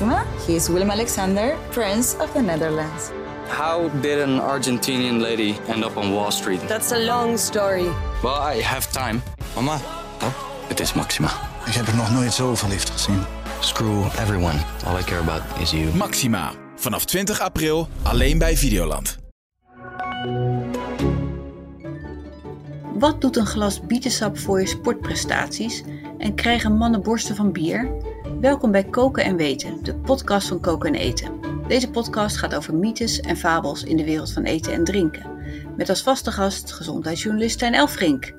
Maxima. He is Willem Alexander, Prince of the Netherlands. How did an Argentinian lady end up on Wall Street? That's a long story. Well, I have time. Mama, Oh, het is Maxima. ik heb er nog nooit zo verliefd gezien. Screw everyone. All I care about is you. Maxima. Vanaf 20 april alleen bij Videoland. Wat doet een glas bietensap voor je sportprestaties en krijgen mannen borsten van bier? Welkom bij Koken en Weten, de podcast van Koken en Eten. Deze podcast gaat over mythes en fabels in de wereld van eten en drinken. Met als vaste gast gezondheidsjournalist Stijn Elfrink.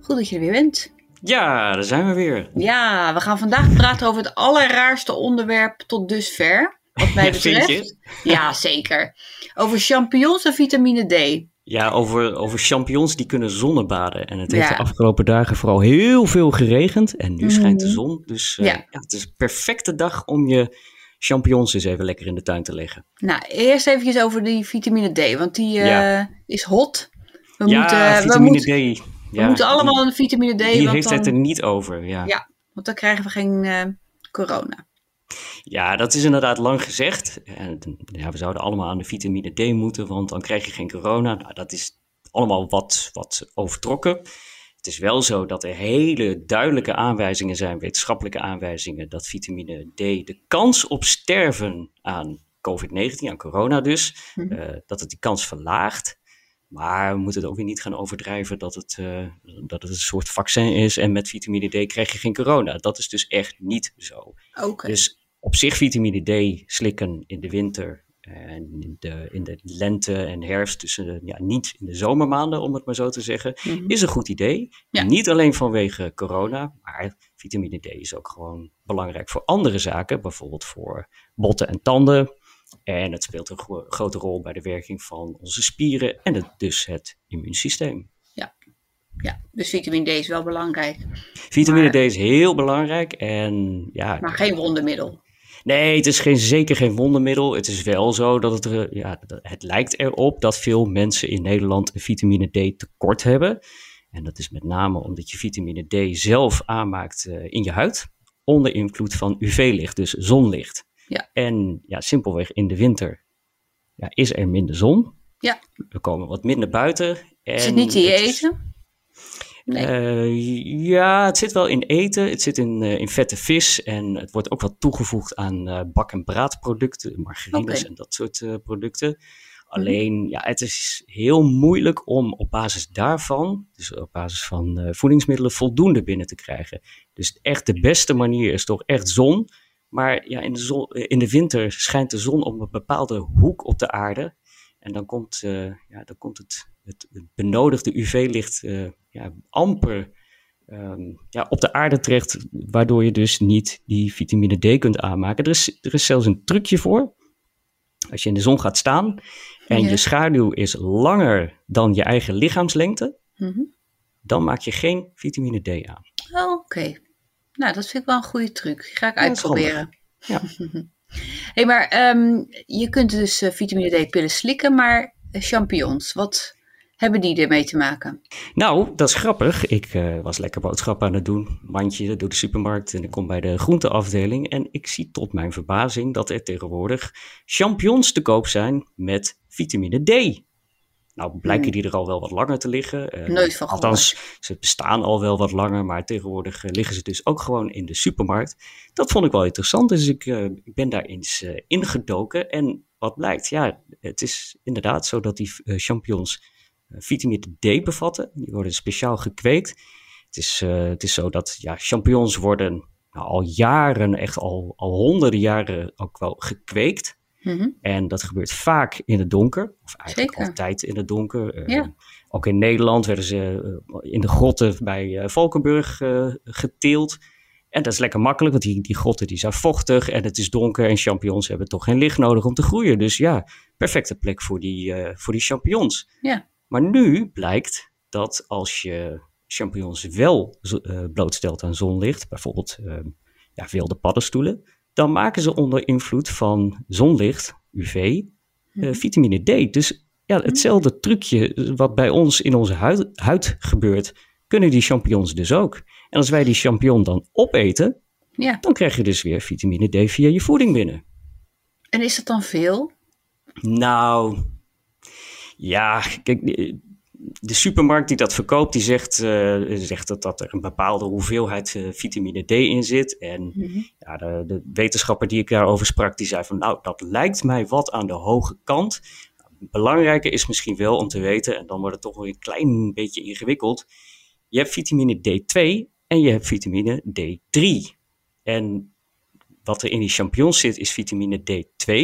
Goed dat je er weer bent. Ja, daar zijn we weer. Ja, we gaan vandaag praten over het allerraarste onderwerp tot dusver. Wat mij betreft. Ja, zeker. Over champignons en vitamine D. Ja, over, over champignons die kunnen zonnebaden. En het heeft Ja. de afgelopen dagen vooral heel veel geregend. En nu schijnt de Mhm. zon. Dus eh, Ja. ja. het is een perfecte dag om je champignons eens even lekker in de tuin te leggen. Nou, eerst even over die vitamine D, want die eh, Ja. is hot. We ja, moeten, vitamine we moeten, D. we moeten allemaal een vitamine D, Die, want, heeft het er niet over. Ja. Ja. want dan krijgen we geen eh, corona. Ja, dat is inderdaad lang gezegd. En, ja, we zouden allemaal aan de vitamine D moeten, want dan krijg je geen corona. Nou, dat is allemaal wat, wat overtrokken. Het is wel zo dat er hele duidelijke aanwijzingen zijn, wetenschappelijke aanwijzingen, dat vitamine D de kans op sterven aan COVID-19, aan corona dus, Mhm. eh, dat het die kans verlaagt. Maar we moeten het ook weer niet gaan overdrijven dat het, eh, dat het een soort vaccin is en met vitamine D krijg je geen corona. Dat is dus echt niet zo. Oké. Dus op zich vitamine D slikken in de winter en in de, in de lente en herfst, tussen de, ja, niet in de zomermaanden om het maar zo te zeggen, Mhm. is een goed idee. Ja. Niet alleen vanwege corona, maar vitamine D is ook gewoon belangrijk voor andere zaken, bijvoorbeeld voor botten en tanden. En het speelt een gro- grote rol bij de werking van onze spieren en het, dus het immuunsysteem. Ja, dus vitamine D is wel belangrijk, Vitamine Maar- D is heel belangrijk en ja, maar geen wondermiddel. Nee, het is geen, zeker geen wondermiddel. Het is wel zo dat het, er, ja, dat- het lijkt erop dat veel mensen in Nederland vitamine D tekort hebben. En dat is met name omdat je vitamine D zelf aanmaakt eh, in je huid onder invloed van UV-licht, dus zonlicht. Ja. En ja, simpelweg in de winter ja, is er minder zon. Ja. We komen wat minder buiten. En Is het niet is- eten? Nee. eh, ja, het zit wel in eten. Het zit in, eh, in vette vis. En het wordt ook wat toegevoegd aan eh, bak- en braadproducten, margarines en dat soort producten. Alleen, ja, het is heel moeilijk om op basis daarvan, dus op basis van voedingsmiddelen, voldoende binnen te krijgen. Dus echt de beste manier is toch echt zon. Maar ja, in de, zon, in de winter schijnt de zon op een bepaalde hoek op de aarde. En dan komt, eh, ja, dan komt het, het, het benodigde UV-licht eh, ja, amper ehm, ja, op de aarde terecht, waardoor je dus niet die vitamine D kunt aanmaken. Er is, er is zelfs een trucje voor. Als je in de zon gaat staan en Ja. je schaduw is langer dan je eigen lichaamslengte, Mhm. dan maak je geen vitamine D aan. Oh, Oké. Nou, dat vind ik wel een goede truc. Die ga ik Ja, uitproberen. Ja. hey, maar ehm, je kunt dus eh, vitamine D-pillen slikken, maar eh, champignons, wat hebben die ermee te maken? Nou, dat is grappig. Ik eh, was lekker boodschappen aan het doen, mandje door de supermarkt en ik kom bij de groenteafdeling en ik zie tot mijn verbazing dat er tegenwoordig champignons te koop zijn met vitamine D. Nou, blijken die er al wel wat langer te liggen. Eh, Hmm. Nooit van gehoord. Althans, ze bestaan al wel wat langer, maar tegenwoordig eh, liggen ze dus ook gewoon in de supermarkt. Dat vond ik wel interessant, dus ik, eh, ik ben daar eens ingedoken. En wat blijkt, ja, het is inderdaad zo dat die champignons vitamine D bevatten. Die worden speciaal gekweekt. Het is, het is zo dat ja, champignons worden nou, al jaren, echt al, al honderden jaren ook wel gekweekt. Mhm. En dat gebeurt vaak in het donker, of eigenlijk Zeker. altijd in het donker. Eh. Ook in Nederland werden ze eh, in de grotten bij eh, Valkenburg geteeld. En dat is lekker makkelijk, want die, die grotten die zijn vochtig en het is donker en champignons hebben toch geen licht nodig om te groeien. Dus ja, perfecte plek voor die, voor die champignons. Ja. Maar nu blijkt dat als je champignons wel blootstelt aan zonlicht, bijvoorbeeld ja, wilde paddenstoelen, dan maken ze onder invloed van zonlicht, UV, eh, vitamine D. Dus ja, hetzelfde trucje wat bij ons in onze huid, huid gebeurt, kunnen die champignons dus ook. En als wij die champignon dan opeten, Ja. dan krijg je dus weer vitamine D via je voeding binnen. En is dat dan veel? Nou, ja, kijk, de- supermarkt die dat verkoopt, die zegt, eh, zegt dat, dat er een bepaalde hoeveelheid eh, vitamine D in zit. En ja, de, de wetenschapper die ik daarover sprak, die zei van, nou, dat lijkt mij wat aan de hoge kant. Belangrijker is misschien wel om te weten, en dan wordt het toch wel een klein beetje ingewikkeld. Je hebt vitamine D2 en je hebt vitamine D3. En wat er in die champignons zit, is vitamine D2.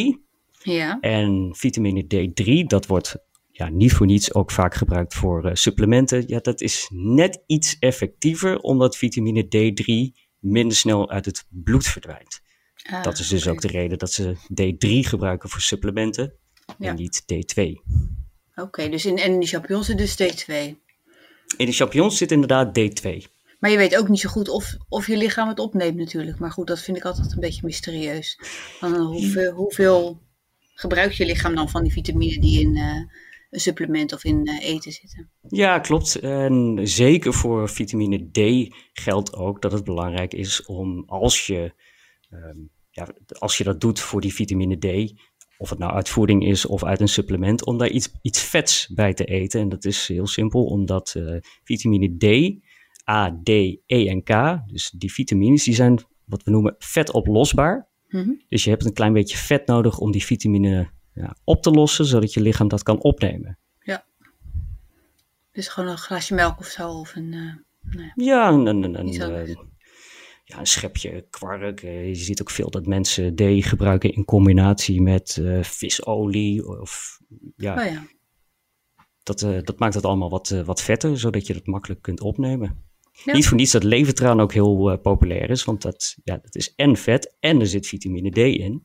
Ja. En vitamine D3, dat wordt ja, niet voor niets ook vaak gebruikt voor eh, supplementen. Ja, dat is net iets effectiever, omdat vitamine D3 minder snel uit het bloed verdwijnt. Ah, dat is dus ook de reden dat ze D3 gebruiken voor supplementen Ja. en niet D2. Oké, dus in, en in die champignons zit dus D2. In de champignons zit inderdaad D2. Maar je weet ook niet zo goed of, of je lichaam het opneemt natuurlijk. Maar goed, dat vind ik altijd een beetje mysterieus. Van, eh, hoeveel, hoeveel gebruikt je lichaam dan van die vitamine die in eh, supplement of in eh, eten zitten? Ja, klopt. En zeker voor vitamine D geldt ook dat het belangrijk is om als je, ehm, ja, als je dat doet voor die vitamine D, of het nou uit voeding is of uit een supplement, om daar iets, iets vets bij te eten. En dat is heel simpel, omdat eh, vitamine D, A, D, E en K, dus die vitamines, die zijn wat we noemen vetoplosbaar. Mhm. Dus je hebt een klein beetje vet nodig om die vitamine ja, op te lossen, zodat je lichaam dat kan opnemen. Dus gewoon een glasje melk of zo. Of een, eh, nou ja. Ja, een, een, een, eh, ja, een schepje kwark. Eh, Je ziet ook veel dat mensen D gebruiken in combinatie met visolie. Of, ja, Oh ja. dat, dat maakt het allemaal wat, wat vetter, zodat je dat makkelijk kunt opnemen. Ja. Niet voor niets dat levertraan ook heel populair is, want dat, ja, dat is en vet en er zit vitamine D in.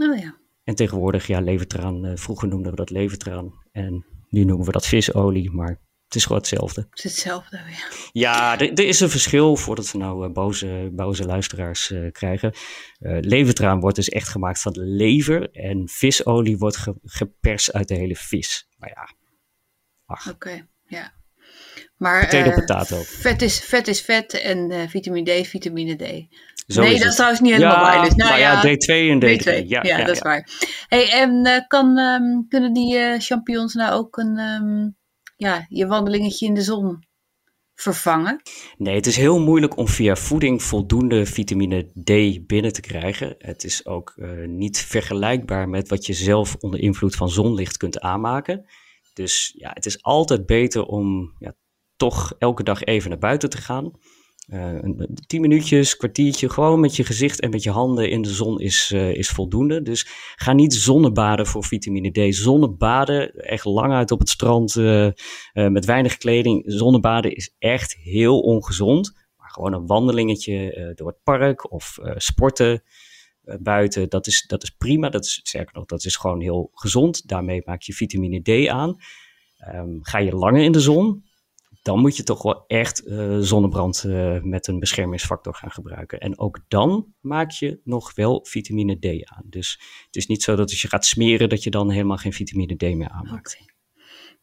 Oh ja. En tegenwoordig, ja, levertraan, eh, vroeger noemden we dat levertraan en nu noemen we dat visolie, maar het is gewoon hetzelfde. Het is hetzelfde. Ja. Ja, er, er is een verschil voordat we nou eh, boze, boze luisteraars eh, krijgen. Eh levertraan wordt dus echt gemaakt van lever en visolie wordt ge- geperst uit de hele vis. Maar ja, ach, Oké, ja. Maar Potato, potato. Vet, is, vet is vet en eh, vitamine D vitamine D. zo nee, dat is trouwens niet helemaal ja, waar. Dus, nou maar ja, D2 en D3. D2. Ja, Ja, dat is waar. Hey, en eh, kan, ehm, kunnen die champignons nou ook een, ehm, ja, je wandelingetje in de zon vervangen? Nee, het is heel moeilijk om via voeding voldoende vitamine D binnen te krijgen. Het is ook niet vergelijkbaar met wat je zelf onder invloed van zonlicht kunt aanmaken. Dus ja, het is altijd beter om ja, toch elke dag even naar buiten te gaan. Eh, tien minuutjes, kwartiertje, gewoon met je gezicht en met je handen in de zon is, eh, is voldoende. Dus ga niet zonnebaden voor vitamine D. Zonnebaden, echt lang uit op het strand eh, met weinig kleding. Zonnebaden is echt heel ongezond. Gewoon een wandelingetje door het park of sporten buiten, dat is, dat is prima. Dat is, sterker nog, dat is gewoon heel gezond. Daarmee maak je vitamine D aan. Ehm, ga je langer in de zon, dan moet je toch wel echt eh, zonnebrand eh, met een beschermingsfactor gaan gebruiken. En ook dan maak je nog wel vitamine D aan. Dus het is niet zo dat als je gaat smeren, dat je dan helemaal geen vitamine D meer aanmaakt.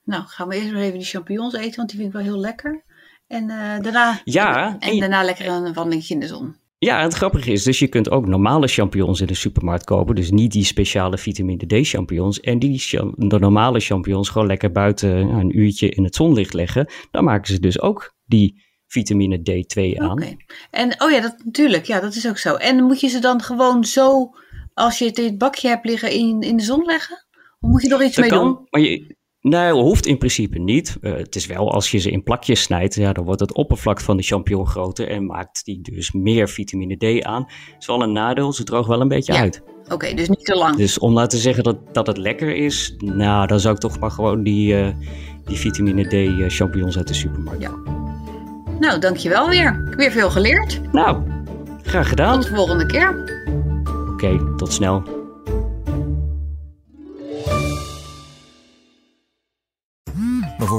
Nou, gaan we eerst maar even die champignons eten, want die vind ik wel heel lekker. En eh, daarna, Ja, en daarna lekker een wandelingetje in de zon. Ja, het grappige is, dus je kunt ook normale champignons in de supermarkt kopen. Dus niet die speciale vitamine D champignons. En die de normale champignons gewoon lekker buiten een uurtje in het zonlicht leggen. Dan maken ze dus ook die vitamine D2 aan. Oké. En oh ja, dat natuurlijk. Ja, dat is ook zo. En moet je ze dan gewoon zo, als je het in het bakje hebt liggen, in, in de zon leggen? Of moet je er iets Dat mee kan, doen? maar je, nee, hoeft in principe niet. Eh, het is wel als je ze in plakjes snijdt, ja, dan wordt het oppervlak van de champignon groter en maakt die dus meer vitamine D aan. Dat is wel een nadeel, ze droogt wel een beetje Ja. uit. Oké, dus niet te lang. Dus om nou te zeggen dat, dat het lekker is, nou, dan zou ik toch maar gewoon die, eh, die vitamine D eh, champignons uit de supermarkt. Ja. Nou, dankjewel weer. Ik heb weer veel geleerd. Nou, graag gedaan. Tot de volgende keer. Oké, tot snel.